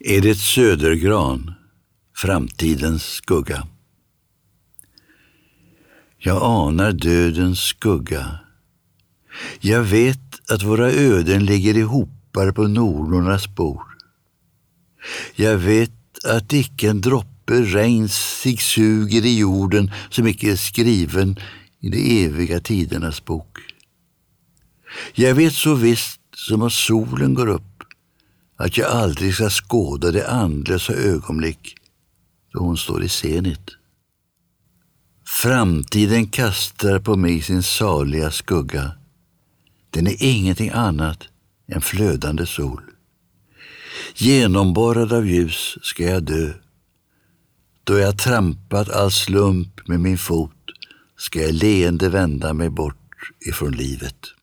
Edith Södergran, Framtidens skugga. Jag anar dödens skugga. Jag vet att våra öden ligger i hopar på nornornas bord. Jag vet att icke en droppe regn sig suger i jorden som icke är skriven i de eviga tidernas bok. Jag vet så visst som att solen går upp att jag aldrig ska skåda det andlösa ögonblick då hon står i zenit. Framtiden kastar på mig sin saliga skugga. Den är ingenting annat än flödande sol. Genomborrad av ljus ska jag dö. Då jag trampat all slump med min fot ska jag leende vända mig bort ifrån livet.